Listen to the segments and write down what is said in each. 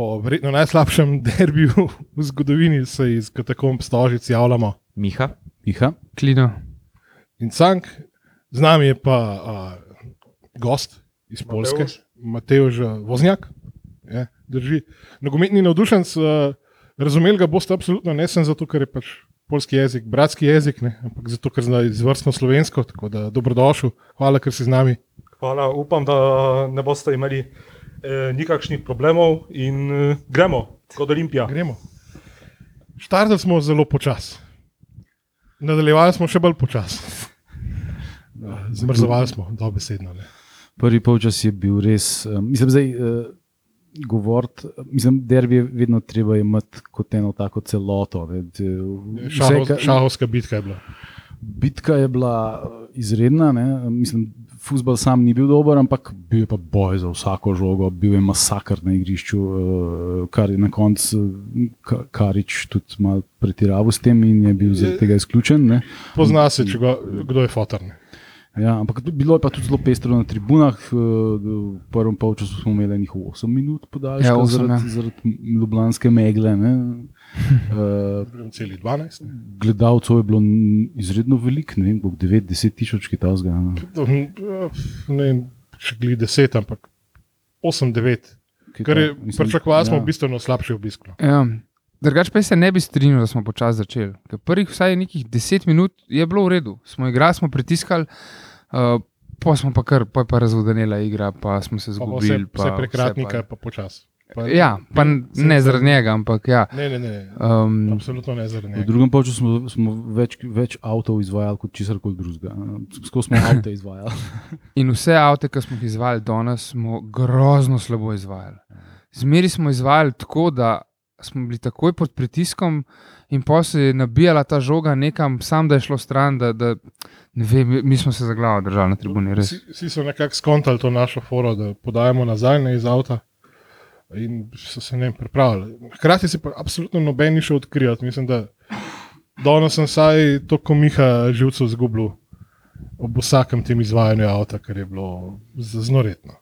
po verjetno najslabšem derbiju v zgodovini se iz katakomb Stožic javljamo. Miha, Miha, Klino. In Cank, z nami je pa a, gost iz Polske, Mateož Voznjak. Je, drži. Nogometni navdušenc, a, razumeli ga boste absolutno ne sem zato, ker je pač polski jezik, bratski jezik, ne, ampak zato, ker zna izvrstno slovensko. Tako da dobrodošel, hvala, ker si z nami. Hvala, upam, da ne boste imeli eh, nikakšnih problemov in eh, gremo kot Olimpija. Gremo. Štartali smo zelo počasi. Nadaljevali smo še bolj počasi. Zmrzovali smo, dobesedno. Ne. prvi polčas je bil res, mislim, zdaj. Uh, Govoriti, mislim, derbi je vedno treba imeti kot eno tako celoto. šahovska bitka je bila. Bitka je bila uh, izredna, ne? mislim, futbol sam ni bil dober, ampak bil je pa boj za vsako žogo, bil je masakr na igrišču, uh, kar je na koncu Ka- Karič tudi malo pretiraval s tem in je bil zaradi tega izključen. Ne? Pozna se, če ga, kdo je fotor. Ja, ampak bilo je pa tudi zelo pestro na tribunah. uh, V prvem polčasu smo imeli njih 8 minut podaljška Ja, ja, osem, zaradi, ja. zaradi ljubljanske megle. ne. Uh, Celi 12. ne. gledalcev je bilo izredno veliko, ne vem, 9-10 tisoč kitajskega. Ne vem, če gli 10, ampak 8-9. Kar je pričakovali, smo ja. bistveno slabši obisk. no. Ja. Drugač pa se ne bi strinjal, da smo počasi začeli. Ker prvih vsaj nekih deset minut je bilo v redu. Smo igrali, smo pritiskali, uh, pa smo pa kar, pa je pa razvodenela igra, pa smo se Pa pa Vse, zgubili. vse prekratnika, pa- pa počasi. Pa- Ja, pa n- ne zaradi njega, ampak ja. Ne, ne, ne. Um, Absolutno ne zaradi V njega. drugem polčasu smo, smo več, več avtomobilov izvajali kot česar koli drugega. Skozi smo avto izvajali. In vse avte, ki smo jih izvajali danes, smo grozno slabo izvajali. Zmeri smo izvajali tako, da smo bili takoj pod pritiskom, in pa se je nabijala ta žoga nekam, sam da je šlo stran. Da, da, vem, mi- smo se za glavo držali na tribuni, res. Vsi, vsi so nekako skontali to našo foro, da podajamo nazaj ne iz avta. In so se ne pripravili. Hkrati se pa absolutno noben ni šel odkrivati. Mislim, da danes sem saj to komiha živcev zgubil ob vsakem tem izvajanju avta, kar je bilo z- znoretno.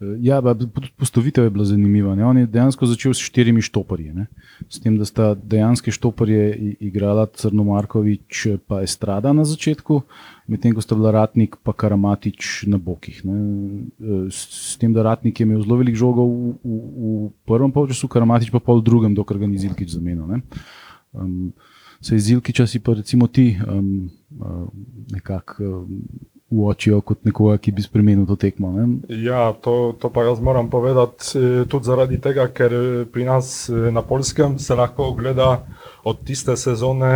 Ja, pa tudi postavitev je bila zanimiva. Ne? On je dejansko začel s štirimi štoparji. Ne? S tem, da sta dejansko štoparje igrala Crnomarkovič in Estrada na začetku, medtem ko sta bila Ratnik in Karamatič na bokih. Ne? E, S, tem, da Ratnik je imel zelo velik žogov v, v, v prvem polčasu, Karamatič pa pol v drugem, dokler ga ni Zilkič zamenil. Um, se iz Zilkiča si pa recimo ti um, nekako um, uočijo kot nekoga, ki bi spremenil to tekmo. Ne? Ja, to, to pa jaz moram povedati eh, tudi zaradi tega, ker eh, pri nas eh, na Polskem se lahko ogleda od tiste sezone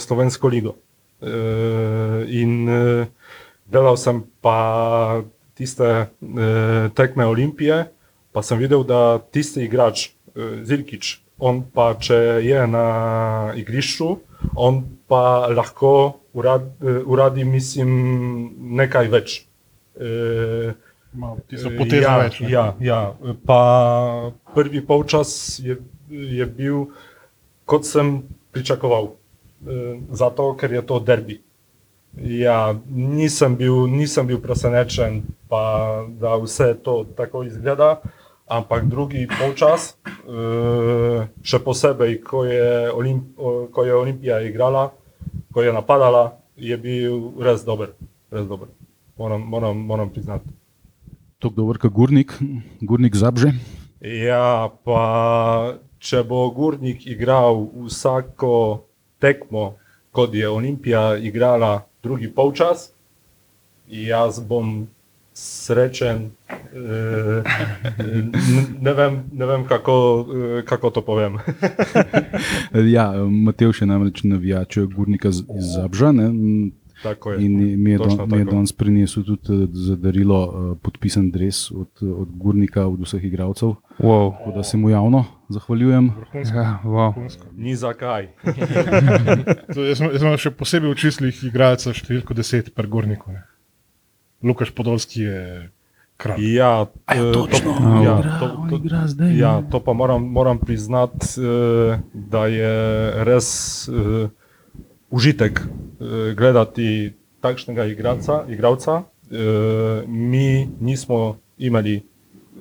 Slovensko ligo. In gledal sem pa tiste tekme Olimpije, pa sem videl, da tisti igrač, Zilkič, on pa če je na igrišču, on pa lahko urad, eh, uradi, mislim, nekaj več. Eh, Tisto poteza ja, več. ne. Ja, ja. Pa prvi polčas je, je bil, kot sem pričakoval, Eh, zato ker je to derbi. Ja, nisem bil, nisem bil presenečen, pa da vse to tako izgleda, ampak drugi polčas, eh, še posebej, ko je, Olimp, ko je Olimpija igrala, ko je napadala, je bil res dober. Res dober. Moram, moram, moram priznati. Tako dober, kot Gurnik, Gurnik Zabže. Ja, pa če bo Gurnik igral vsako tekmo, kot je Olimpija igrala drugi polčas, jaz bom srečen. Eh, ne, vem, ne vem, kako, eh, kako to povem. Ja, Matej še namreč navijač Gurnika z- iz Zabža. Ne? Tako je. In mi je, Točno don, mi je danes prinesel tudi eh, za darilo podpisan dres od, od Gurnika, od vseh igralcev. Wow. Tako da se mu javno zahvaljujem. Ja, wow. Ni zakaj. To, jaz, jaz sem še posebej v čislih igralca številko 10, pregorniku. Lukaš Podolski je kralj. Ja, eh, to, ja, to, on to, igra zdaj. Ja, to pa moram, moram priznati, eh, da je res eh, užitek eh, gledati takšnega igralca. igralca. Eh, mi nismo imeli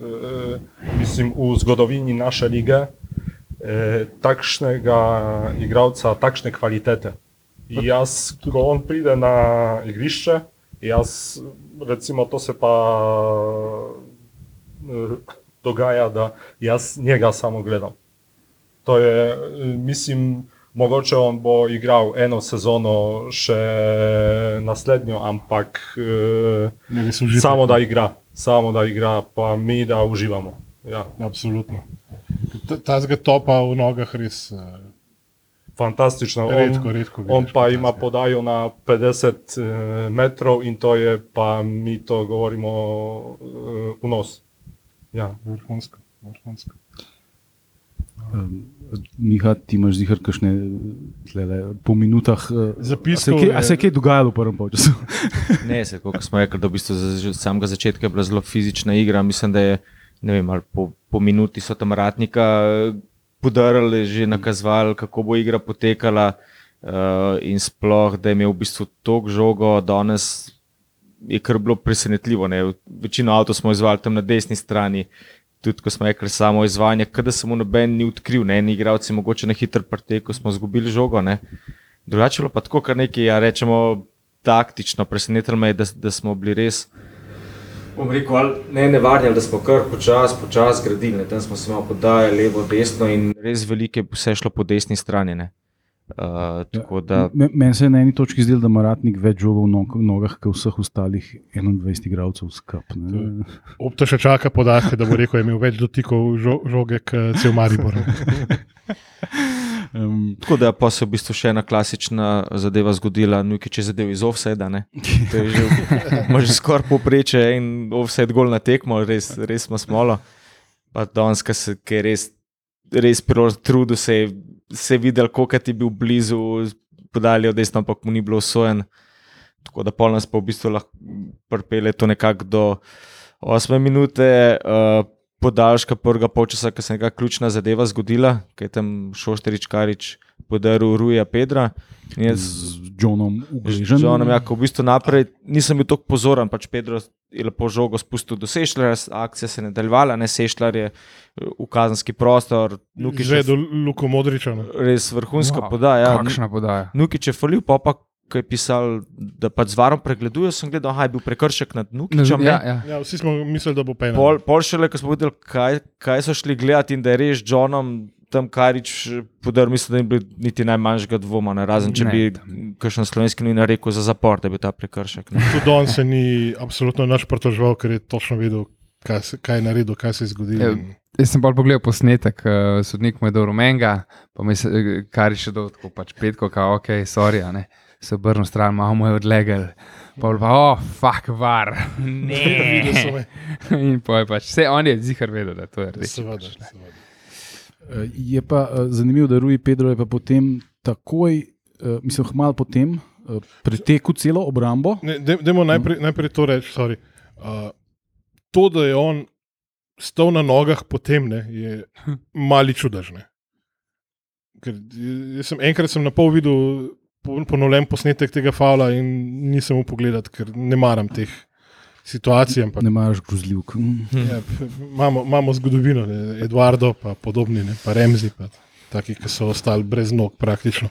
e, mislim, v zgodovini naše lige e, takšnega igralca, takšne kvalitete. Jaz, ko on pride na igrišče, jaz, recimo, to se pa e, dogaja, da jaz njega samo gledam. To je, mislim, mogoče on bo igral eno sezono, še naslednjo, ampak Ne, užitek. samo da igra, samo da igra, pa mi da uživamo. Ja. Absolutno. Ta- Ta zga topa v nogah res Fantastično. On, redko, redko. on vidiš pa ima podajo na 50 eh, metrov in to je, pa mi to govorimo eh, v nos. Ja. Vrhunsko, vrhunsko. Um, Miha, ti imaš zihar kakšne tlele, po minutah. a se je kaj- A se je kaj dogajalo v prvem polčasu? Ne, se, kot smo rekli, da v bistvu za- samega začetka je bila zelo fizična igra. Mislim, da je ne vem, ali po, po minuti so tam ratnika podarili, že nakazovali, kako bo igra potekala. Uh, in sploh, da je imel v bistvu tok žogo, danes je kar bilo presenetljivo. Ne? Večino avto smo izvali tam na desni strani, tudi ko smo rekli samo izvajanje, kada se mu noben ni odkril, ne eni igravci, mogoče na hiter preteku smo izgubili žogo. Ne? Drugače je pa tako, kar nekaj, ja, rečemo, taktično. Presenetilo me je, da, da smo bili res. Bom rekel, ali ne nevarni, da smo kar počasi, počasi gradili. ne. Tam smo se malo podajali, levo, desno in res veliko je vse šlo po desni strani. Ne. Uh, tako da Me- Meni se je na eni točki zdelo, da ima ratnik več žogov v nog- nogah, kot vseh ostalih 21 igralcev skupaj. Opta še čaka podatke, da bo rekel, da je imel več dotikov žo, žoge, kot cel Maribor. Um, Tako da pa se je v bistvu še ena klasična zadeva zgodila, nuki če zadev iz. To je že, že skoraj popreče in offsed gol na tekmo, res, res smo smolo. Pa se ki je res, res trudu se je, se je videl, koliko je bil blizu, podali od desno, ampak mu ni bilo usojen. Tako da pol nas pa v bistvu lahko pripelje to nekako do 8 minute. Uh, Podaljška prvega polčasa, ki se je neka ključna zadeva zgodila, ki je tam Šošterič Karič podaril Ruja Pedra. In jaz z Johnom z Ugležem. Johnom, ja, ko v bistvu naprej nisem bil tako pozoren, pač Pedro je lepo žogo spustil do Sešlera, akcija se je nadaljevala, ne Sešler je eh, v kazenski prostor, Nukič Že do Luko Modriča. no. res vrhunska Wow, wow, podaja. Kakšna podaja. Nukič je falil, pa pa ko je pisal, da pač z varom pregleduje, sem gledal, da je bil prekršek nad Nukičem. Ja, ja. Ja, vsi smo mislili, da bo penal. Pol, pol šele, ko smo videli, kaj, kaj so šli gledati in da je res Johnom tam Karič podaril, mislim, da ni bilo niti najmanjšega dvoma, ne, razen če Ne, bi tam. kakšen slovenski novinar rekel za zapor, da bi ta prekršek. Ne. Tudi on se ni absolutno naš pritoževal, ker je točno vedel, kaj, se, kaj je naredil, kaj se je zgodilo. Ja, Jaz sem pa pogledal posnetek, uh, sodnik mu je dal rumenga, pa mi se kar je še dol, tako pač petko, kao, ok, sorry, a ne. Se obrnil stran, malo mu je odlegel. Pa je pa, oh, fuck, var. Ne. In pa je pač, vse on je zihar vedel, da to je res. Seveda, seveda. Eh, Je pa eh, zanimivo, da Rui Pedro je pa potem takoj, eh, mislim, malo potem, pretekel celo obrambo. Ne, daj- Dajmo najprej, najprej to reči. sorry. Uh, to, da je on stal na nogah potem, ne, je mali čudežne. Ker jaz sem enkrat sem na pol videl ponovljen posnetek tega fala in nisem mu pogledal, ker ne maram teh situacij. Ampak, Ne maraš grozljivk. Mm. ja, imamo, imamo zgodovino, ne, Eduardo, pa podobni, ne, pa Remzi, pa taki, ki so ostali brez nog praktično.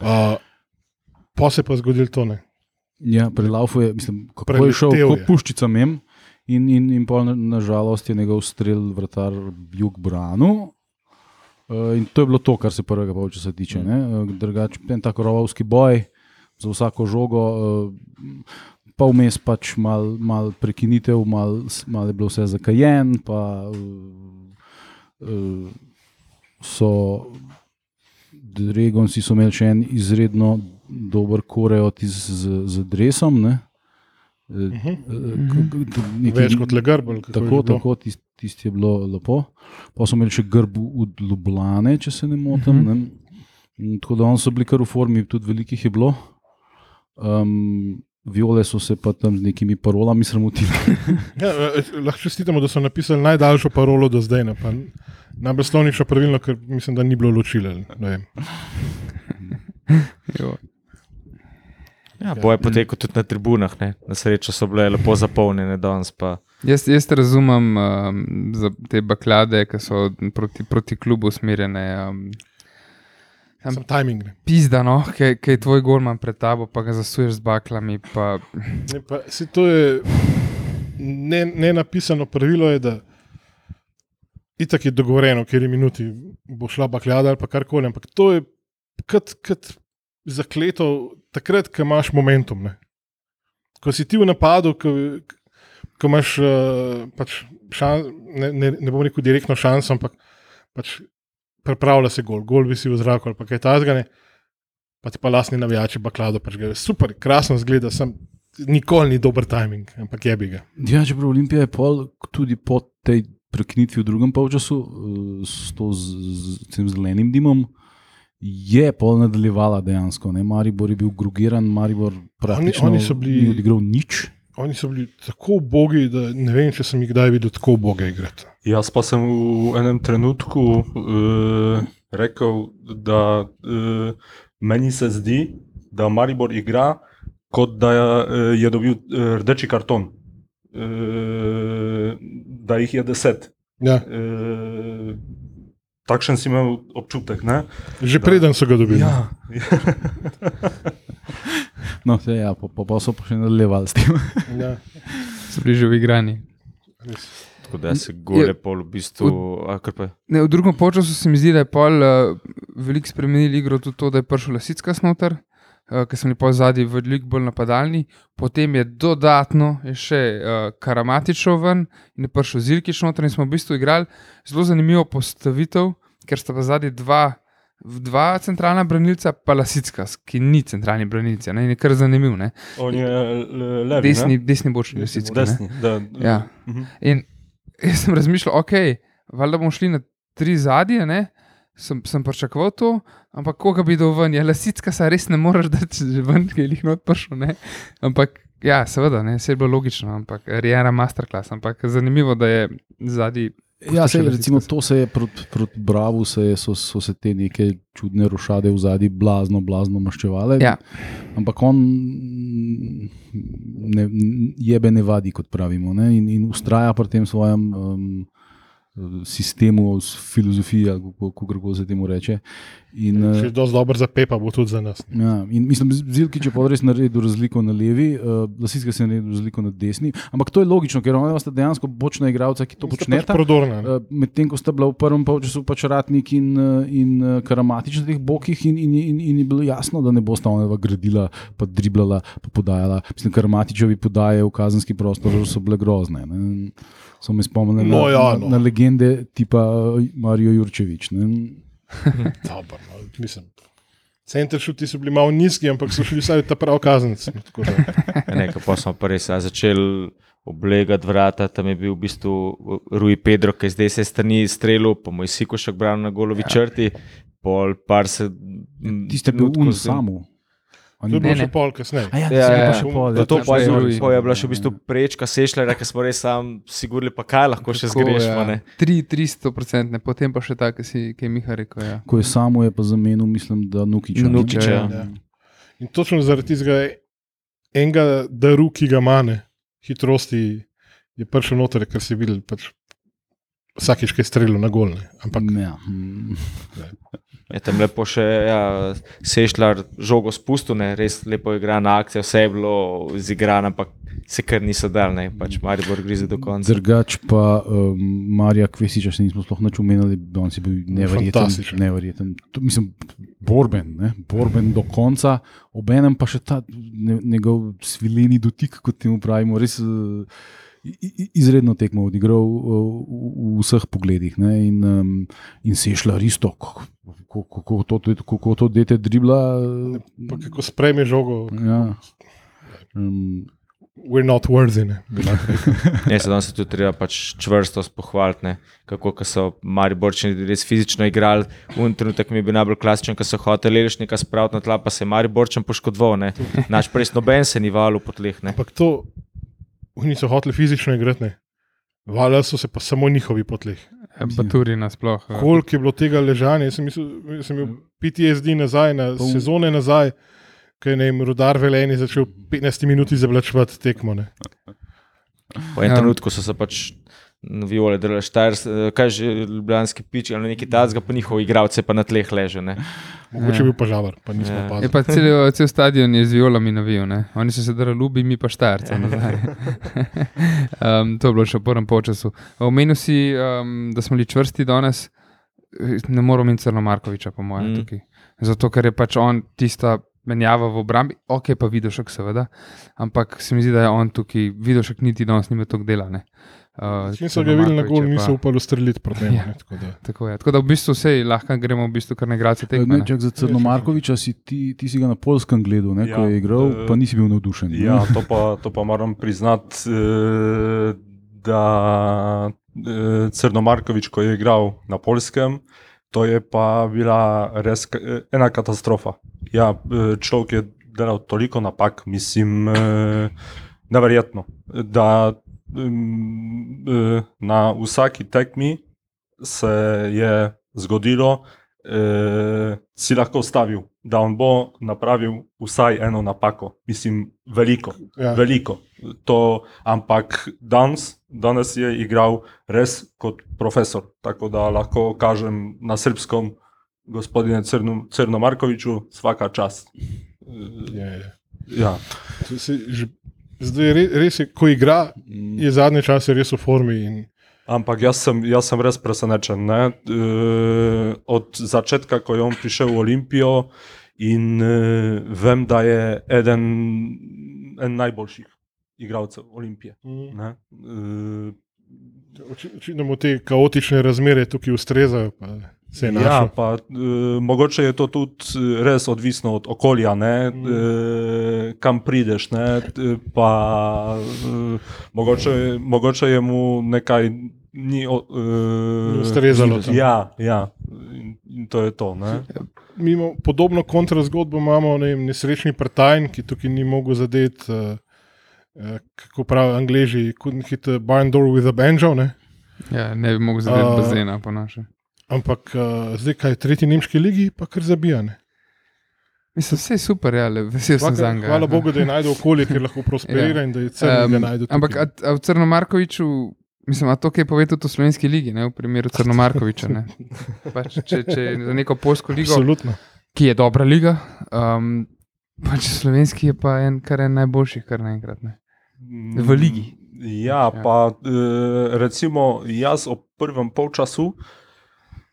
Uh, pa se pa zgodil to. Ne. Ja, prelaufu je, mislim, kako je šel, Preletel je. puščica mem. In, in, in pol na, na je njegov strel vratar jug branu. Uh, in to je bilo to, kar se prvega polčasa tiče. Mm. Drugač, en tak rovovski boj za vsako žogo, uh, pa vmes pač mal, mal prekinitev, mal, mal je bilo vse zakajen, pa so Dragonci so imeli še en izredno dober koreot z, z, z dresom. Ne? Uh -huh. Več kot le grbel. Tako, tako tisti tist je bilo lepo. Pa so imeli še grb od Ljubljane, če se ne motim. Uh -huh. ne? Mm, Tako da so bili kar v formi, tudi velikih je bilo. Um, viole so se pa tam z nekimi parolami sramotili. Ja, eh, lahko čestitamo, da so napisali najdaljšo parolo do zdaj. Ne, pa najbolj slovnično pravilno, ker mislim, da ni bilo ločile. Ja, boj je potekel tudi na tribunah, ne. na srečo so bile lepo zapolnjene, danes pa Jaz, jaz razumem um, za te baklade, ki so proti, proti klubu usmerjene. Um, Tam- Sam timing. Ne. pizda, no, ki je tvoj golman pred tabo, pa ga zasuješ z baklami. Pa, Ne, pa, se, to je ne, ne napisano pravilo, je, da itak je dogovorjeno, je minuti bo šla bakljada ali pa karkoli. Ampak to je kot, kot zakleto takrat, ko imaš momentum. Ne. Ko si ti v napadu, ko, ko imaš uh, pač šan, ne, ne, ne bom rekel direktno šanso, ampak pač pripravlja se gol, gol bi si v zraku ali kaj takega. Pa ti pa lasni navijači baklado, pač ga super, krasno zgleda, sem nikoli ni dober timing, ampak je bi ga. Ja, čeprav Olimpija je pol tudi po tej prekinitvi v drugem polčasu eh, s, to z, z tem zelenim dimom. Je pol nadaljevala dejansko. Ne? Maribor je bil grugiran, Maribor praktično oni so bili- ni odigral nič. Oni so bili tako ubogi, da ne vem, če sem jih kdaj videl tako uboge igrati. Jaz pa sem v enem trenutku uh, rekel, da uh, meni se zdi, da Maribor igra, kot da je, uh, je dobil rdeči karton. Uh, da jih je deset. Ja, Uh, takšen si imel občutek. Ne? že preden so ga dobili. Ja, No, se, ja, pa, pa, pa so pa še nadaljevali s tem. Ja, so bili že v igranju. Tako da se gole pol v bistvu. a, kar pa- Ne, v drugem času se mi zdi, da je pol uh, veliko spremenil igro tudi to, da je prišel Lasicka snoter, uh, ker so bili pol zadnji veliko bolj napadalni. Potem je dodatno je še uh, Karamatičov ven in je prišel Zilkič noter in smo v bistvu igrali zelo zanimivo postavitev, ker sta pa zadnji dva. Dva centralna branilca, pa Lasicka, ki ni centralni branilec, ne, in je kar zanimiv. Ne. on je le- levi. Desni, ne? desni bočni Lasicka. ne. Desni, da, Ja. Mhm. In jaz sem razmišljal, ok, valjda bomo šli na tri zadnje, ne? Sem, sem pričakoval to, ampak koga bi dal ven, je lasicka, se res ne moreš dati že ven, ki je jih not prišel. Ne? Ampak ja, seveda, ne, vse je bilo logično, ampak Rijana masterclass, ampak zanimivo, da je zadnji. Ja, se, Poslušaj, recimo, to se je proti prot Bravu, se je, so, so se te neke čudne rošade v zadnji blazno, blazno maščevale. Ja. Ampak on ne, jebe ne vadi, kot pravimo, ne? in, in ustraja pri tem svojem um, sistemu, ali kako- kako se temu reče. In, Če uh, je dosti dober za pepa, bo tudi za nas. Ja, in mislim, Zilki, če pa res naredil razliko na levi, uh, Lasiska se je naredil razliko na desni. Ampak to je logično, ker ona sta dejansko bočna igralca, ki to Sta pač. Uh, Medtem ko sta bila v prvem polčasu pač Ratnik in, in Karamatič na teh bokih, in, in, in, in je bilo jasno, da ne bosta ona gradila, pa driblala, pa podajala. Mislim, Karamatičevi podaje v kazenski prostor so bile grozne. Ne? So me spomnili No, na, ja, na, no. na legende tipa uh, Marijo Jurčevič. Ne? Dober, no, mislim. Center šuti so bili malo nizki, ampak so šli vsaj ta prav kazenc. no, tako da- Ne, pa smo pa res začeli oblegati vrata, tam je bil v bistvu Rui Pedro, ki je zdaj se strani streljal, pa moj Sikošek bral na golovi ja. črti, pol par se. m, Tiste je bil un z- samo. To je Ne, bilo ne. še pol kasneje. Ja, Ja, ja, ja, še pol, To, ja, to to pa je pa je bila še v bistvu prečka sešlera, ki smo res sam sigurili, pa kaj lahko še Tako, zgrešimo. ja, ne. Tri, 300 procentne, potem pa še ta, ki, si, ki je Miha rekel. Ja. Ko je samo, je pa zamenil, mislim, da Nukiča. ne? Nukića, ja. Ja. In točno zaradi tega enega daru, ki ga mane, hitrosti, je prišel noter, ker si videl, pač vsakiš kaj strelil na golne. Ampak Ja. mm. Je tam lepo še ja, sešljar žogo spustil, ne, res lepo igrana akcija, vse je bilo izigrano, ampak se kar niso dal, ne, pač Maribor grize do konca. Drugač pa um, Marija Kvesiča se nismo sploh nič omenili, da on si bil neverjeten. Neverjeten. To, mislim, borben, ne? borben do konca, obenem pa še ta ne, njegov svileni dotik, kot temu pravimo, res uh, izredno tekmo odigral uh, v, vseh pogledih. Ne? In, um, in se je šla risto, kako kako to, kako to dete dribla. pa kako sprejme žogo, Ja. Um, we're not worthy. Ne. Ne, se danes se tudi treba pač čvrsto pohvaliti, ne, kako ko so Mariborčani res fizično igrali. Un trenutek mi je bil najbolj klasičen, ko so hoteli Lešnika spraviti na tla, pa se je Mariborčan poškodoval. ne. Naš prej noben se ni valil po tleh. ne. Ampak to, oni so hoteli fizično igrati, ne. Valjali so se pa samo njihovi potleh. Baturi nasploh. ja. Koliko je bilo tega ležanja, jaz sem, mislil, jaz sem imel PTSD nazaj, na v- sezone nazaj, ko je vem, rudar veleni začel 15 minut zavlačevati tekmo. Ne. Po enem Ja. trenutku so se pač viole delali štajers, eh, kaj že ljubljanski pič ali neki tacga, pa njihov igralec je pa na tleh leže. Ne? Mogoče je bil pa žavar, pa nismo Ja. Je pa cel, cel stadion je z violami navijal, ne? oni so se drali ljubi, mi pa štajrce nazaj. um, to je bilo še v prvem polčasu. Omenil si, um, da smo bili čvrsti danes, ne moramo in Crno Markoviča, po mojem, Mm. tukaj. Zato, ker je pač on tista menjava v obrambi, ok, pa Vidošek, seveda, ampak se mi zdi, da je on tukaj, Vidošek niti danes nima toliko dela. Ne? Uh, Čim so Crno ga videli na Markovič gol, je niso pa- upali ustreliti proti njemu. Ja. ne, tako da- Tako, je. tako da v bistvu vse lahko gremo v bistvu kar na igralce tekme. Ne, ne. čak, za Crnomarkoviča si ti, ti si ga na polskem gledal, ne, ja, ko Ja, je igral, eh, pa nisi bil navdušen. ne? Ja, to pa, to pa moram priznati, eh, da eh, Crnomarkovič, ko je igral na polskem, to je pa bila res eh, ena katastrofa. Ja, eh, človek je delal toliko napak, mislim, eh, neverjetno. Da na vsaki tekmi se je zgodilo, eh, si lahko stavil, da on bo napravil vsaj eno napako, mislim, veliko, Ja. veliko. To, ampak danes, danes je igral res kot profesor, tako da lahko kažem na srpskom, gospodine Crno, Crnomarkoviču, vsaka čast. Eh, Je, je. Ja. Se že- Zdaj je re- res, je, ko igra, je zadnje čase res v formi. In, Ampak jaz sem, jaz sem res presenečen. Ne? E, od začetka, ko je on prišel v Olimpijo, in e, vem, da je eden, en najboljših igralcev Olimpije. Ne? E, Oči- Očitno mu te kaotične razmere tukaj ustrezajo. pa ja, pa, e, mogoče je to tudi e, res odvisno od okolja, ne? Mm. e, kam prideš. Ne? T- Pa, e, mogoče, mogoče je mu nekaj ni, o- e, ustrezalo. Ja, ja. In, in to je to. Ne? Mi imamo podobno kontrazgodbo, imamo ne vem, nesrečni partajn, ki tukaj ni mogel zadeti, uh, uh, kako pravijo angliži, couldn't hit a barn door with a banjo. Ne? Ja, ne bi mogel zadeti uh, bazena, po našem. Ampak uh, zdaj, kaj je tretji nemški ligi, pa kar zabijane. Mislim, vse je super, ja, le, vesel sem za njega. Hvala Bogu, da je najdel okolje, kjer lahko prosperira Ja. in da je cel um, najdel. ampak a, a v Crnomarkoviču, mislim, a to, kaj pove tudi v slovenski ligi, ne, v primeru Crnomarkoviča. Ne. Pač, če, če za neko polsko ligo, Absolutno. ki je dobra liga, um, pač slovenski je pa en, kar en najboljših, kar naenkrat. Ne. V ligi. Ja, Ja. pa e, recimo jaz ob prvem polčasu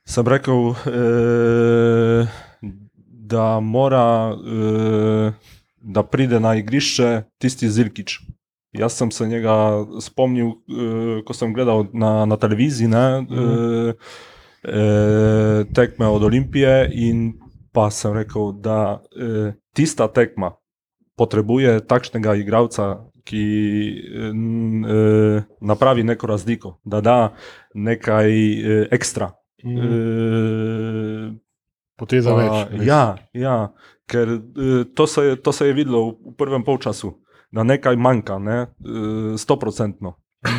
sem rekel, e, da mora, e, da pride na igrišče tisti Zilkič. Jaz sem se njega spomnil, e, ko sem gledal na, na televiziji ne, e, e, tekme od Olimpije in pa sem rekel, da e, tista tekma potrebuje takšnega igralca, ki n, e, napravi neko razliko, da da nekaj e, ekstra. Mm. E, Poteza pa, več. res. ja, ja, ker e, to se, je, to se je videlo v, v prvem polčasu, da nekaj manjka, ne, e, stoprocentno. E,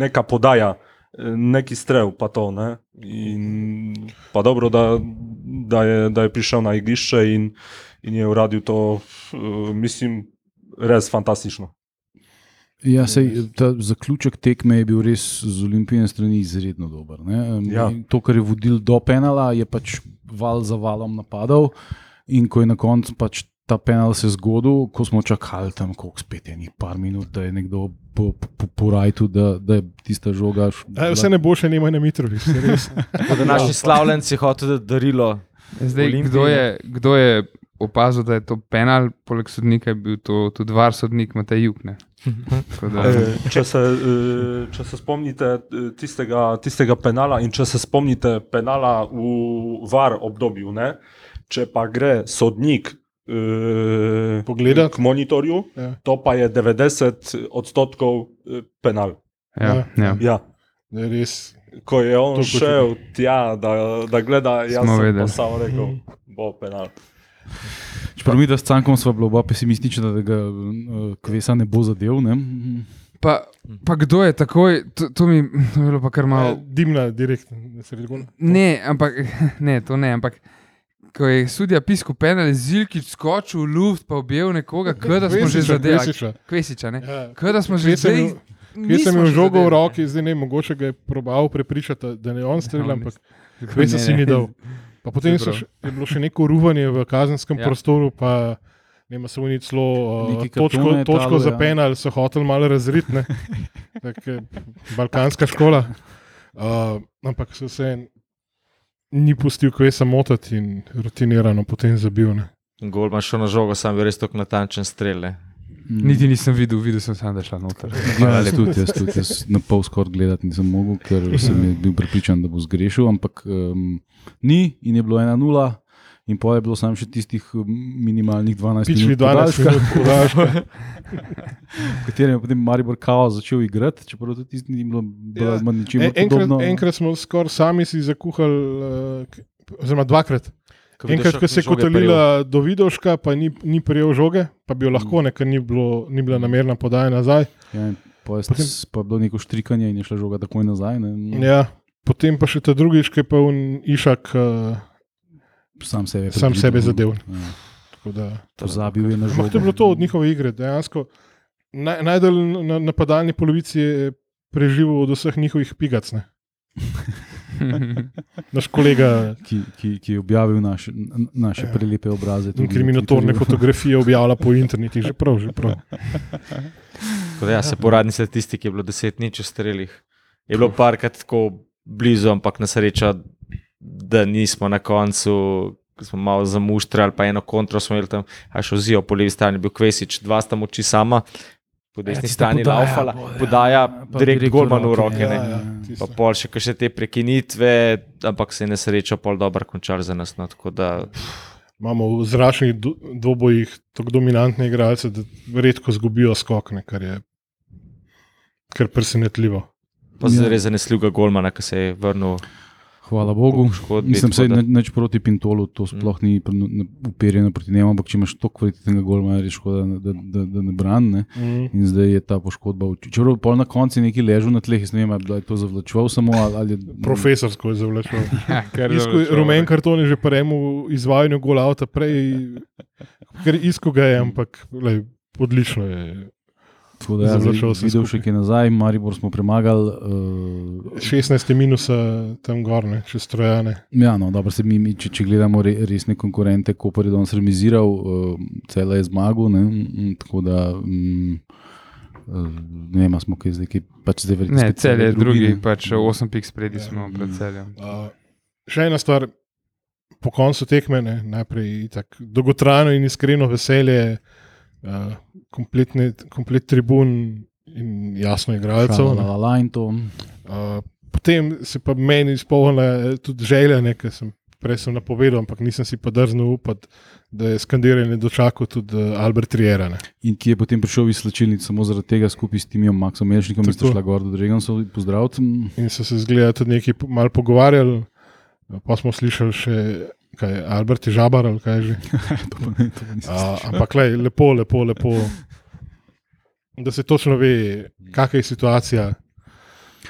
neka podaja, e, neki strel, pa to. Ne, in pa dobro, da, da, je, da je prišel na igrišče in, in je uradil to, e, mislim, res fantastično. Ja, sej, ta zaključek tekme je bil res z olimpijske strani izredno dober. ne. Ja. In To, kar je vodil do penala, je pač val za valom napadal, in ko je na koncu pač ta penal se zgodil, ko smo čakali tam, koliko spet je nekaj par minut, da je nekdo po, po, po, rajtu, da, da je tista žoga. Aj, vse ne bo še na Mitrovi, res. Tako da naši slavljenci hočejo dati darilo. Zdaj, kdo, ne. je, kdo je opazil, da je to penal, poleg sodnika je bil to tudi var sodnik Matej Juk. ne. Tako Da, E, Če se, e, če se spomnite e, tistega, tistega penala in če se spomnite penala v VAR obdobju, ne? če pa gre sodnik Pogledat. k monitorju, Ja. to pa je 90 odstotkov penal. ja, ja. Ja. Ne, res. Ko je on šel tja, da, da gleda, jaz Smo sem vedeli. pa samo rekel, bo penal. Čeprav mi, da s Cankom smo bila oba pesimistična, da ga uh, kvesa ne bo zadev. Ne? Pa, pa kdo je takoj, to, to mi to je bilo pa kar malo. dimna, direktno. na sredi gola. Ne, ampak ne, to ne, ampak. Ko je sudija pisko penal, Zilkič skočil v luft, pa objel nekoga, kot da smo že zadeli. Kvesiča. Kvesiča, ne. Ja. Kot da smo že bil- Kje sem imel žogo v zadeli. roki, zdaj ne, mogoče ga je probal prepričati, da ne on strelja, ampak Ne, Kvesa si ne. ni dal. Pa potem so je bilo še neko ruvanje v kazenskem Ja. prostoru, pa ne vem, so oni celo uh, Neki točko, je točko za ja. penal, so hoteli malo razrit, ne. Tak, je balkanska škola. Uh, ampak se ni pustil Kvesa motiti in rutinirano potem zabil. Ne. Gol imaš na žogo, sam je res tako natančen strel. Ne. Niti nisem videl, videl sem samo, da je šla noter. Ja, jaz tudi, jaz tudi. Jaz na pol skoraj gledati nisem mogel, ker sem je bil prepričan, da bo zgrešil, ampak um, ni in je bilo 1-0. In pa je bilo samo še tistih minimalnih 12 Pičli minut, 12 podaljška, minut podaljška. v katerem je potem Maribor Kao začel igrati, čeprav tudi tisti ni bilo Ja. ja. ničem En, enkrat, enkrat smo skoraj sami si zakuhali, uh, k- oziroma dvakrat. Ko Enkrat, ko se je kotalila do Vidoška, pa ni, ni prijel žoge, pa bi jo lahko, ne, ker ni, bilo, ni bila namerna podaja nazaj. Ja, pa, je, Potem- pa je bilo neko štrikanje in je šla žoga takoj nazaj. Ne, Ja, potem pa še ta drugič, ki je pa un Išak. Uh, Sam sebe, Sam sebe zadev. Ja. Pozabil je na žogo. To je bilo to od njihove igre. Dejansko naj, najdalj na napadalni polovici je preživel od vseh njihovih pigac. Naš kolega ki, ki, ki je objavil naše, n- naše Ja. prelepe obraze. inkriminatorne Twitterju. fotografije objavlja po internetu, že prav, že prav. Tako da Ja, se poradni statistiki je bilo 10 nič v strelih. Je bilo parkrat tako blizu, ampak na srečo, da nismo na koncu. ko Smo malo zamuštrali, pa eno kontro smo imeli tam, a še ozijo po levi strani, bil Kvesič, dva sta moči sama, po desni tista strani podaja, laufala, bo, ja. podaja Pa direkt direkt golmanu v roke. Ja, ja, Pa tisto. Pa pol še kakšne te prekinitve, ampak se je na srečo pol dobro končal za nas. No, tako da Imamo v zračnih dvobojih tako dominantne igralce, da redko zgubijo skokne, kar je kar presenetljivo. pa Ja. ja. res zanesljivega golmana, ki se je vrnil. Hvala Bogu. tako da da- neč proti Pintolu, to sploh ni uperjeno proti njemu, ampak če imaš toliko kvalitetnega golma, je škoda, da, da, da ne brani. Mm. In zdaj je ta poškodba. Čeprav pol na koncu nekaj ležal na tleh, ne vem, ali je to zavlačeval samo ali, ali. Profesorsko je zavlačil. Ja, zavlačeval. rumen karton je že prejemu izvajanju gola avta, prej, ker isko ga je, ampak lej, odlično je. Tako da, ja, Zavlačeval zdaj vse videl še kaj nazaj, Maribor smo premagali. Uh, 16 minusa tam gorne, čez trojane. Ja, no, dobro, se mi, mi če, če gledamo re, resne konkurente, Koper je danes remiziral, uh, cela je zmagal. Ne, mm, tako da, um, ne vem, smo kaj zdaj, kaj, pač zdaj verjetno. Ne, cel je drugi, drugi, pač 8 pik spredi smo Mm. pred celjem. Uh, še ena stvar, po koncu tekme, ne, najprej itak, dolgotrajno in iskreno veselje, uh, kompletne, komplet tribun in jasno igralcev. La, la, la, in to. Uh, potem se pa meni izpolnila tudi želja, ker sem prej sem napovedal, ampak nisem si pa drznil upati, da je skandiranje dočakal tudi Albert Triera. Ne. In ki je potem prišel iz slačilnic samo zaradi tega skupaj s Timijem Maxom Melšnikom, ki Tako. šla gor do Dregonsa pozdraviti. In so se zgleda tudi nekaj po- malo pogovarjali, pa smo slišali še. Kaj, je, Albert je žabar ali kaj že. to pa ne, to pa nisem A, ampak lej, lepo, lepo, lepo, da se točno ve, kakšna je situacija.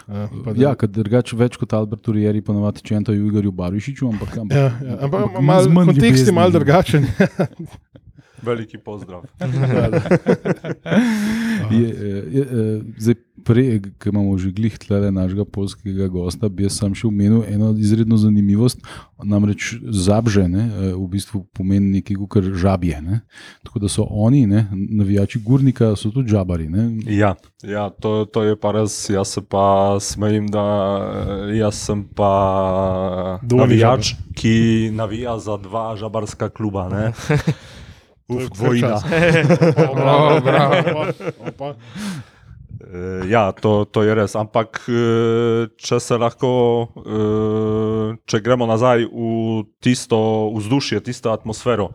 Da- Ja, ker drugače več kot Albert Urieri, ponovadi če je Igorju Barišiču, ampak, ampak Ja, ja, ampak ampak mal, z manj kontekst je ljubezni. mal drugačen. Veliki pozdrav. je, je, je, zdaj, prej, ko imamo že glih tle našega polskega gosta, bi jaz sam še omenil eno izredno zanimivost. Namreč zabže ne, eh, v bistvu pomeni nekaj, kar žabje. Ne. Tako da so oni, ne, navijači Gurnika, so tudi žabari. Ne. Ja, ja to, to je pa res. Jaz se pa smejim, da eh, jaz sem pa Dvojni navijač, ki navija za dva žabarska kluba. Uf, vojna. O, bravo. Opa, opa. Eh, Ja, to, to je res. Ampak, eh, če se lahko, eh, če gremo nazaj v tisto vzdušje, tisto atmosfero.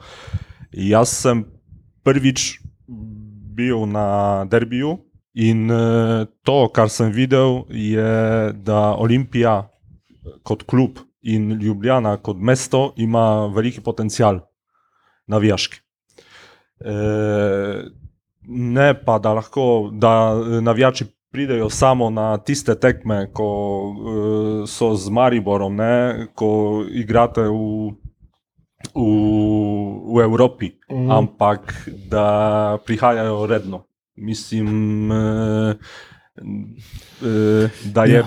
Jaz sem prvič bil na derbiju in to, kar sem videl, je, da Olimpija kot klub in Ljubljana kot mesto ima veliki potencial navijaški. Eh, ne pa da lahko, da eh, navijači pridejo samo na tiste tekme, ko uh, so z Mariborom, ne, ko igrate v, v, v Evropi, mm. ampak da prihajajo redno. Mislim, uh, eh, da je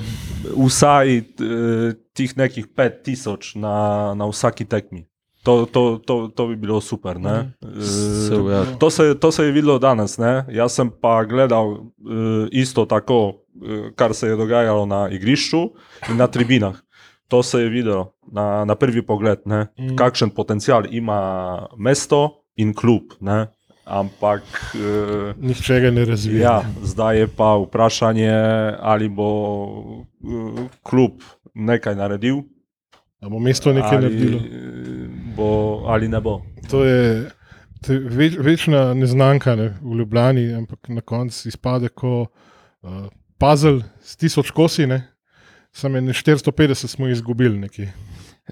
vsaj eh, tih nekih 5000 na, na vsaki tekmi. To, to, to, to bi bilo super. ne. Eh, ja. To se, to se je videlo danes. Ne? Jaz sem pa gledal uh, isto tako, uh, kar se je dogajalo na igrišču in na tribinah. To se je videlo na, na prvi pogled, ne? Mm. kakšen potencial ima mesto in klub. Ne? Ampak uh, Nihče ga ne razvija. ja, zdaj je pa vprašanje, ali bo uh, klub nekaj naredil, Da bo mesto nekaj ali, naredilo. bo, ali ne bo. To je, to je več, večna neznanka ne, v Ljubljani, ampak na koncu izpade kot uh, puzzle s tisoč kosi. Ne. Samo je 450 smo izgubili nekje.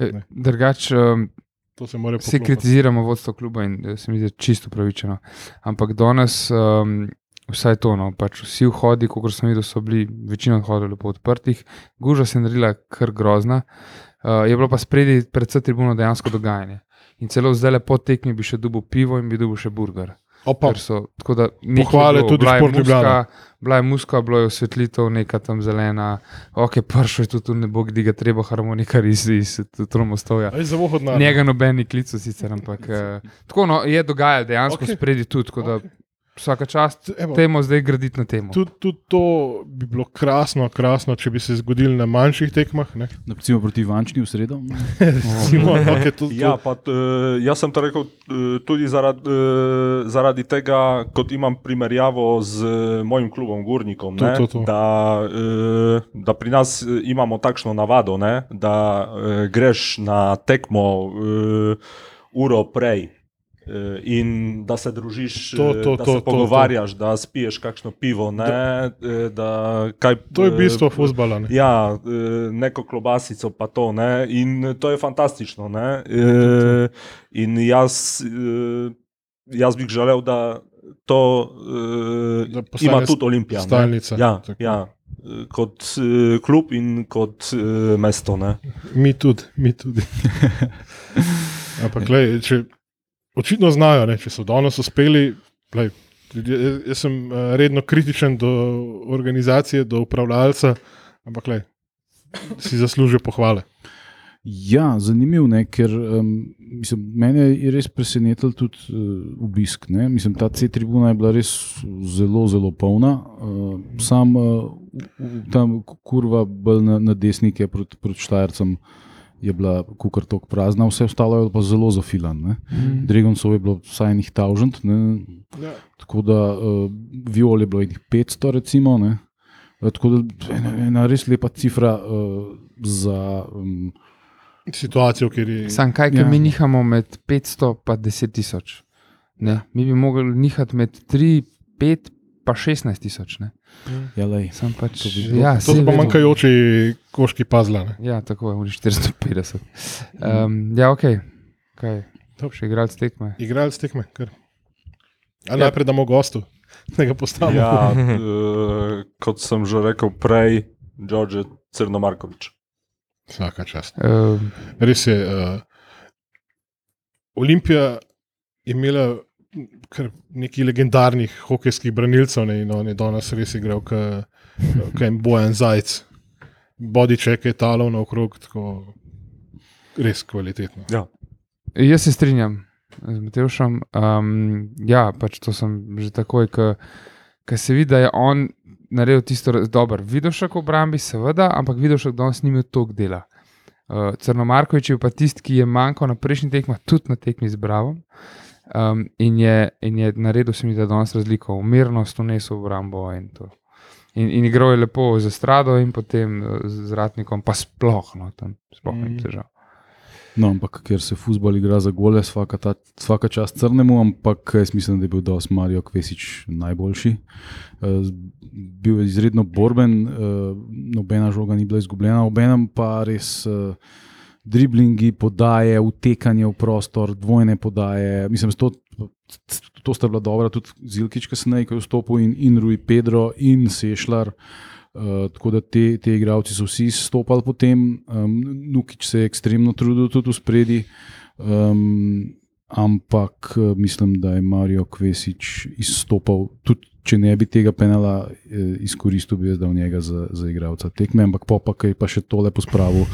Ne. Drugače, um, To se mora vsi poklopiti. kritiziramo vodstvo kluba in eh, se mi zdi čisto pravičeno. Ampak danes, um, vsaj to, no, pač vsi vhodi, kot sem videl, so bili večino vhodov lepo odprtih, guža se je naredila kar grozna. Uh, je bilo pa spredi predvsem tribuno dejansko dogajanje. In celo zdaj lepo tekmi bi še dubil pivo in bi dubil še burger. So, tako da Pohvale tudi bila je muska. Bila je osvetlitev, neka tam zelena, ok, pršo je tudi ne bo, kdi ga treba harmonikar iz, iz Tromostovja. Njega noben ni klical, sicer, ampak uh, tako no, je dogajalo dejansko okay. spredi tudi, tako da Okay. Vsaka čast Evo. temu zdaj graditi na temo. Tudi, tudi to bi bilo krasno, krasno, če bi se zgodilo na manjših tekmah. ne. Recimo proti Vančni v sredo. Recimo, okay, tudi, Ja, pa, t, jaz sem to rekel eh, tudi zaradi, eh, zaradi tega, kot imam primerjavo z eh, mojim klubom Gurnikom. To, ne, to, to. Da, eh, da pri nas eh, imamo takšno navado, ne, da eh, greš na tekmo eh, uro prej. Eh, In da se družiš, To, eh, to, da to, se to, to. pogovarjaš, da spiješ kakšno pivo. Ne, eh, da, kaj, to je eh, bistvo futbola. ne. Ja, eh, neko klobasico, pa to. Ne? In to je fantastično. Ne? Eh, In jaz, eh, jaz bi želel, da to Da eh, ima tudi Olimpija. ne. stalnica. Ja, Tako. ja. eh, Kot eh, klub in kot eh, mesto. Ne? Mi tudi, mi tudi. Ampak, lej, če, očitno znajo, ne, če so danes uspeli. Lej, jaz, sem eh, redno kritičen do organizacije, do upravljalca, ampak lej, si zaslužijo pohvale. Ja, zanimiv je, ker um, mislim, mene je res presenetil tudi uh, obisk. Ne? Mislim, ta C-tribuna je bila res zelo, zelo polna. Uh, sam uh, tam kurva bolj na, na desni, ki je proti, proti Štajercem, je bila kukar tok prazna, vse ostalo je pa zelo zafilan. Ne? Mm. Dregoncov je bilo vsaj enih tavžent, ne? Ja. tako da uh, viol je bilo enih 500, recimo. Ne? Uh, tako da ena, ena res lepa cifra uh, za. Um, Situacijo, kjer je. Sam kaj, Ja. mi nihamo med 500 in 10 tisoč. Ne, Mi bi mogli nihati med 3, 5 pa 16 tisoč. ne. ja, Sam pač, To bi bilo- ja, To so pa manjkajoči koški pazla. Ja, tako je, uri 450. Um, ja, ok. Kaj? Dobro. Še igralec tekme. Igralec tekme. Kar. A Ja. najprej damo gostu, da ga postavimo. Ja, eh, kot sem že rekel prej, Đorđe Crnomarkovič. Vsaka čast. Um, Res je. Uh, Olimpija je imela kar nekaj legendarnih hokejskih branilcev ne, in on je danes res igral, kot je Bojan Zajc. Bodiček je talov naokrog, tako res kvalitetno. Ja. Jaz se strinjam z Matevšem. Um, ja, pač to sem že takoj, ko se vidi, da je on naredil tisto dobro. Vidošek v obrambi, seveda, ampak Vidošek danes ni imel toliko dela. Uh, Crnomarkovič je pa tisti, ki je manjkal na prejšnjih tekmah, tudi na tekmi z Bravom. Um, in, je, in je naredil se mi, da danes razliko, umirnost, vnesel v obrambo in to. In, in igral je lepo za strado, in potem eh, z ratnikom, pa sploh, no, tam sploh mm. Ni težav. No, ampak ker se futbol igra za gole, svaka, ta, svaka čast crnemu, ampak jaz mislim, da je bil dos Marijo Kvesič najboljši. Uh, bil je izredno borben, uh, nobena žoga ni bila izgubljena, obenem pa res uh, driblingi, podaje, utekanje v prostor, dvojne podaje. Mislim, to, to sta bila dobra, tudi Zilkič, kasneje, ko je vstopil, in, in Rui Pedro in Sešljar. Uh, tako da te, te igravci so vsi stopili potem, um, Nukič se je ekstremno trudil tudi v spredi. Um, ampak eh, mislim, da je Marijo Kvesič izstopal. Tudi če ne bi tega penala eh, izkoristil, bi jaz dal njega za, za igralca tekme, ampak pa, ki je pa še tole pospravil,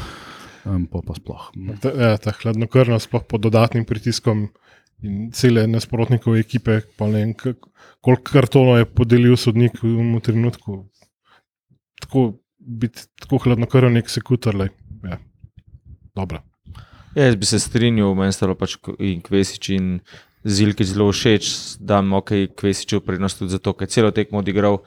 um, pa, pa sploh. Ta, ja, ta hladnokrvnost, sploh pod dodatnim pritiskom in cele nasprotnikove ekipe, pa ne vem, koliko kartonov je podelil sodnik v tem trenutku. Tako biti tako hladnokrven, nek sekutor. lej, Ja. Dobro. Ja, jaz bi se strinjal, meni sta pač in Kvesič in Zilki zelo všeč, da imam ok, Kvesičev prednost tudi zato, ker celo tekmo odigral.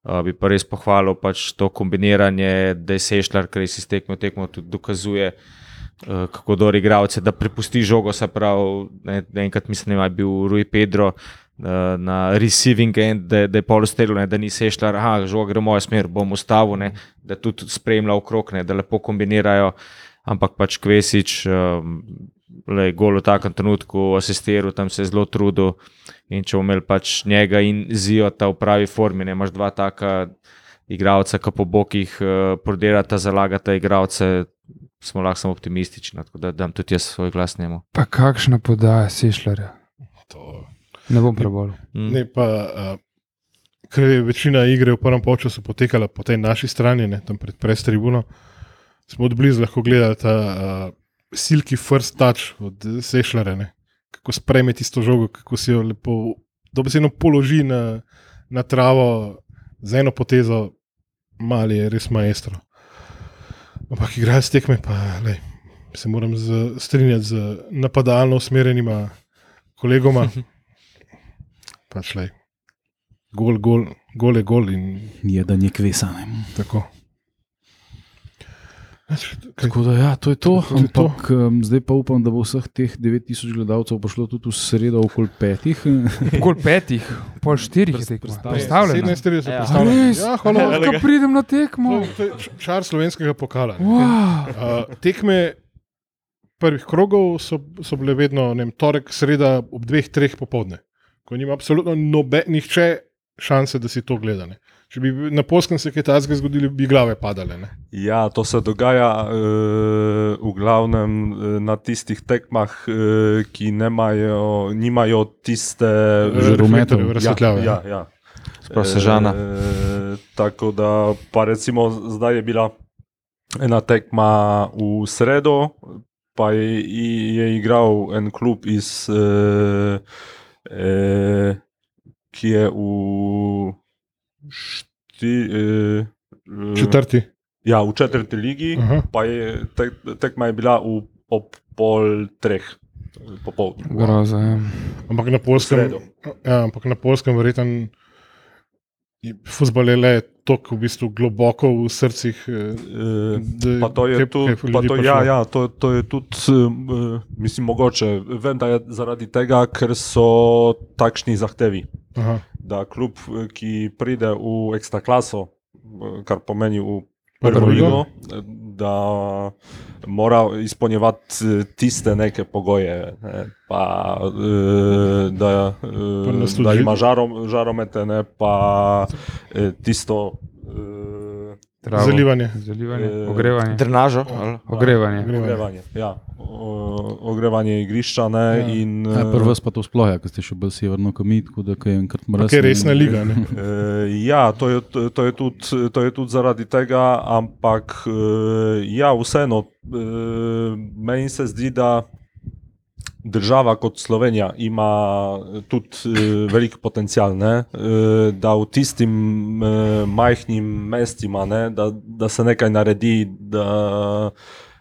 Uh, bi pa res pohvalil pač to kombiniranje, da je Sešljar, ker si tekmo tekmo tudi dokazuje, uh, kako dobro igralce, da prepusti žogo, se pravi, ne, enkrat mislim, da je bil Rui Pedro. uh, Na receiving end, da, da je pol ustrelil, ne, da ni sešljal, da žoga gre v mojo smer, bom ustavil, ne, da tudi spremlja okrog, ne, da lepo kombinirajo ampak pač Kvesič, um, le, gol v takem trenutku, asistiral, tam se je zelo trudil. In če imeli pač njega in Zijota v pravi formi, ne imaš dva taka igralca, ki po bokih uh, prodirata, zalagata igralce, smo lahko samo optimistični, tako da dam tudi jaz svoj glas njemu. Pa kakšna podaja Sešljarja. To. Ne bom prebolel. Mm. Ne, pa, uh, ker je večina igre v prvem času potekala po tej naši strani, ne, tam pred prestribuno, smo od blizu lahko gledali ta uh, silki first touch od Sešljara, ne, kako sprejme tisto žogo, kako si jo lepo, dobesedno položi na, na travo z eno potezo, mali je res maestro. Ampak igrajo s tekme, pa lej, se moram z, strinjati z napadalno usmerjenima kolegoma. pač le. Gol, gol, gol je gol in Je da je kvesane. tako. Tako da, ja, to je to. To je to. Ampak um, zdaj pa upam, da bo vseh teh 9000 gledalcev prišlo tudi v sredo okoli petih. Pol petih, pol štirih je tekmo. Predstavljeno. 17:30 Ja. predstavljeno. Res? Ja, hvala. Ko pridem na tekmo. Čar slovenskega pokala. ne. Wow. Uh, tekme prvih krogov so, so bile vedno vem, torek, sreda ob dveh, treh popovdne, ko nima absolutno nobe, nihče šanse, da si to gleda. Ne. Če bi na polskem se kaj takega zgodilo, bi glave padale. Ne. Ja, to se dogaja uh, v glavnem uh, na tistih tekmah, uh, ki nemajo, nimajo tiste Reflektorjev, Žarometov. razsvetljave. Ja, ja. Sprav Sežana. E, tako da, pa recimo zdaj je bila ena tekma v sredo, pa je, je igral en klub iz, e, e, ki je v šti, e, e, Četrti. Ja, v četrti ligi, Aha. pa je tek, tekma je bila v, ob pol treh popoldne. Groza. Ja. Ampak na polskem, ja, ampak na polskem verjetno futbol je le tako v bistvu globoko v srcih. eh, E, da Pa to je kaj- tudi, kaj pa to, ja, ja, to, to je tudi, um, mislim, mogoče. Vem, da je zaradi tega, ker so takšni zahtevi, Aha, da klub, eh, ki pride v ekstra klaso, eh, kar pomeni v prvo ligo. Da mora izpolnjevati eh, tiste neke pogoje. Ne, pa, eh, da, eh, da ima žarom, žaromete, ne, pa tisto. Travo. Zalivanje. Zalivanje. Eh, Ogrevanje. Drenažo. ali? Ogrevanje. Ogrevanje, ja. O, ogrevanje igrišča. Ne, Ja. in, Ja, eh, Prvo vas pa to sploh, ja, ker ste še bolj severno kamit, tako da je enkrat mraz. Kaj je resna liga. Ne? eh, ja, to je, to, je tudi, to je tudi zaradi tega, ampak eh, ja, vseeno, eh, meni se zdi, da država kot Slovenija ima tudi eh, velik potencial, ne, eh, da v tistim eh, majhnim mestima, ne, da, da se nekaj naredi. Da,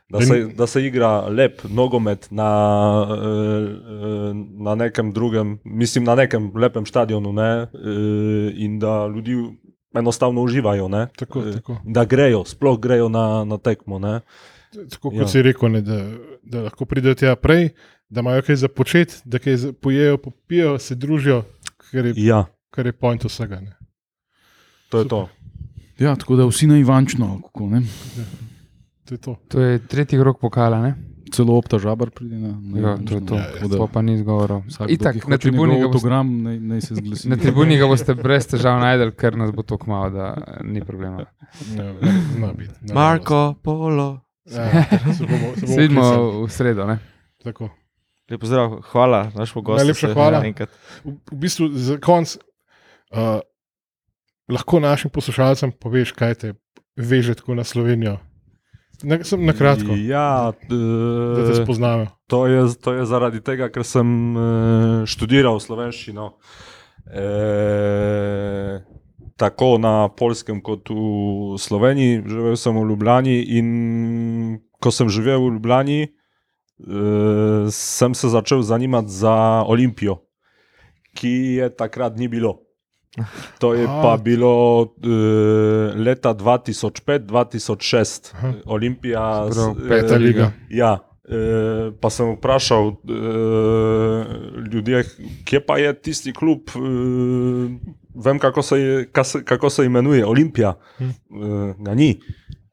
Da se, da se igra lep nogomet na, eh, na nekem drugem, mislim, na nekem lepem stadionu, ne, eh, in da ljudi enostavno uživajo, ne, Tako, eh, tako. da grejo, sploh grejo na, na tekmo. Ne. Tako kot ja. si rekel, ne, da, da lahko pridejo tja prej, da imajo kaj za početi, da kaj za- pojejo, popijo, se družijo, kar je, Ja, kar je point vsega. Ne. to je to. Ja, tako da vsi na Ivančno, ali kako ne. To je to. To je tretji krok pokala, ne? Celo opta žabar pride na. na Ja, to je to. Ja, da To pa ni zgovorov. vsakdo, Itak, na tribuni ga boste naj, naj se zglasi. Na tribuni ga boste brez težav najdel, ker nas bo to kmalo, da ni problema. Ne, zna biti. nažalost. Marko Polo. Ja, se bomo, se bomo vidimo klicali. v sredo. Ne? Tako. Lep pozdrav, hvala, našemu gostu. Najlepša hvala. enkrat. V, v bistvu za konec uh, lahko našim poslušalcem poveš, kaj te veže tako na Slovenijo. Na, sem na kratko, Ja, da te eh, spoznajo. To je, to je zaradi tega, ker sem uh, študiral slovenščino. E, tako na polskem, kot v Sloveniji. Živel sem v Ljubljani in ko sem živel v Ljubljani, sem se začel zanimati za Olimpijo, ki je takrat ni bilo. To je pa bilo e, leta 2005-2006, Aha. Olimpija. Peta eh, liga. Ja, eh, pa sem vprašal eh, ljudi, kje pa je tisti klub, eh, vem, kako se, je, kako se imenuje, Olimpija. Eh, ga ni,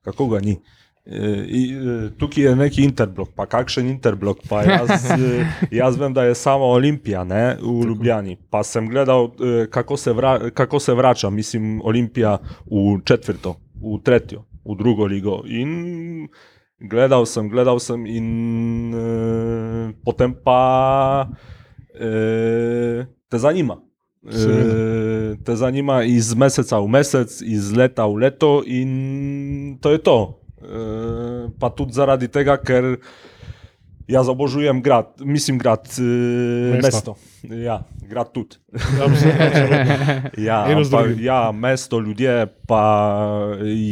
kako ga ni. Eh, Tukaj je neki interblok, pa kakšen interblok. Pa jaz, eh, jaz vem, da je samo Olimpija ne, v Ljubljani. Pa sem gledal, eh, kako se, vra, kako se vrača, mislim, Olimpija v četvrto, v tretjo, v drugo ligo. In gledal sem, gledal sem, in eh, potem pa eh, te zanima. Eh, te zanima iz meseca v mesec, iz leta v leto, in to je to. Pa tudi zaradi tega, ker jaz obožujem grad, mislim, grad, eh, Mesto. mesto. Ja, grad tudi. Ja, z ampak, drugim. ja, mesto, ljudje, pa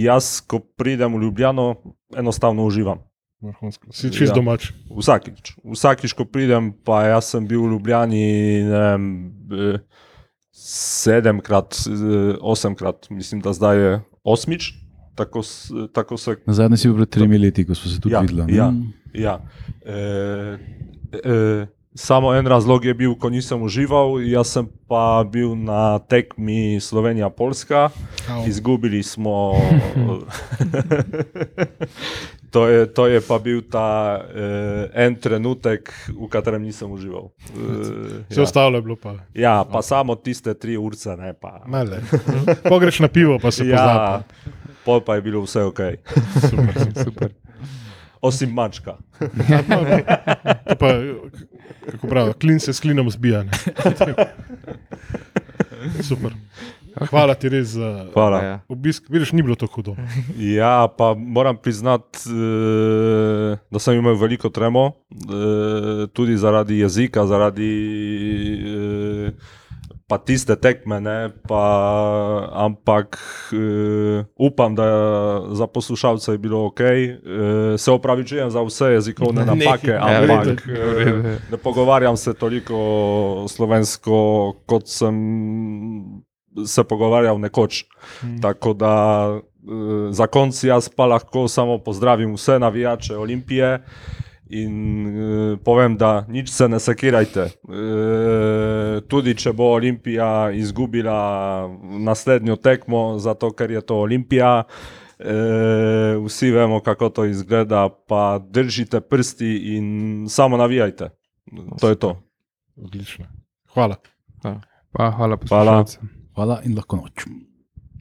jaz, ko pridem v Ljubljano, enostavno uživam. Vrhunsko. Si čist Ja. domač. Vsakič, vsakič, ko pridem, pa jaz sem bil v Ljubljani vem, eh, sedemkrat, eh, osemkrat, mislim, da zdaj je osmič. Tako, tako se Na zadnje si bil pred tremi leti, ko smo se tudi Ja, videli. ja. Ja. E, e, samo en razlog je bil, ko nisem užival, jaz sem pa bil na tekmi Slovenija-Polska, Au. izgubili smo. to, je, to je pa bil ta e, en trenutek, v katerem nisem užival. E, Vse ja. ostalo je bilo pa. ja, pa samo tiste tri urce, ne pa. Pogreš na pivo, pa se Ja, pozna. Pol pa je bilo vse ok, Super, super. osim mačka. To Pa, kako pravijo, klin se s klinom zbija. ne. Super. Hvala ti res za Hvala. Ja. obisk. Vidiš, ni bilo tako hudo. Ja, pa moram priznati, eh, da sem imel veliko tremo, eh, tudi zaradi jezika, zaradi eh, pa tiste tekme, ne, pa, ampak eh, upam, da za poslušalce je bilo ok. Eh, se opravičujem za vse jezikovne Ne, napake, ne, ampak v redu. eh, ne pogovarjam se toliko slovensko, kot sem se pogovarjal nekoč. Tako da eh, za konc jaz pa lahko samo pozdravim vse navijače Olimpije in eh, povem, da nič se ne sekirajte. Eh, tudi če bo Olimpija izgubila naslednjo tekmo, zato ker je to Olimpija. E, vsi vemo, kako to izgleda, pa držite prsti in samo navijajte. To je to. Odlično. Hvala. Pa, hvala, Hvala. poslušalcem. Hvala in lahko noč.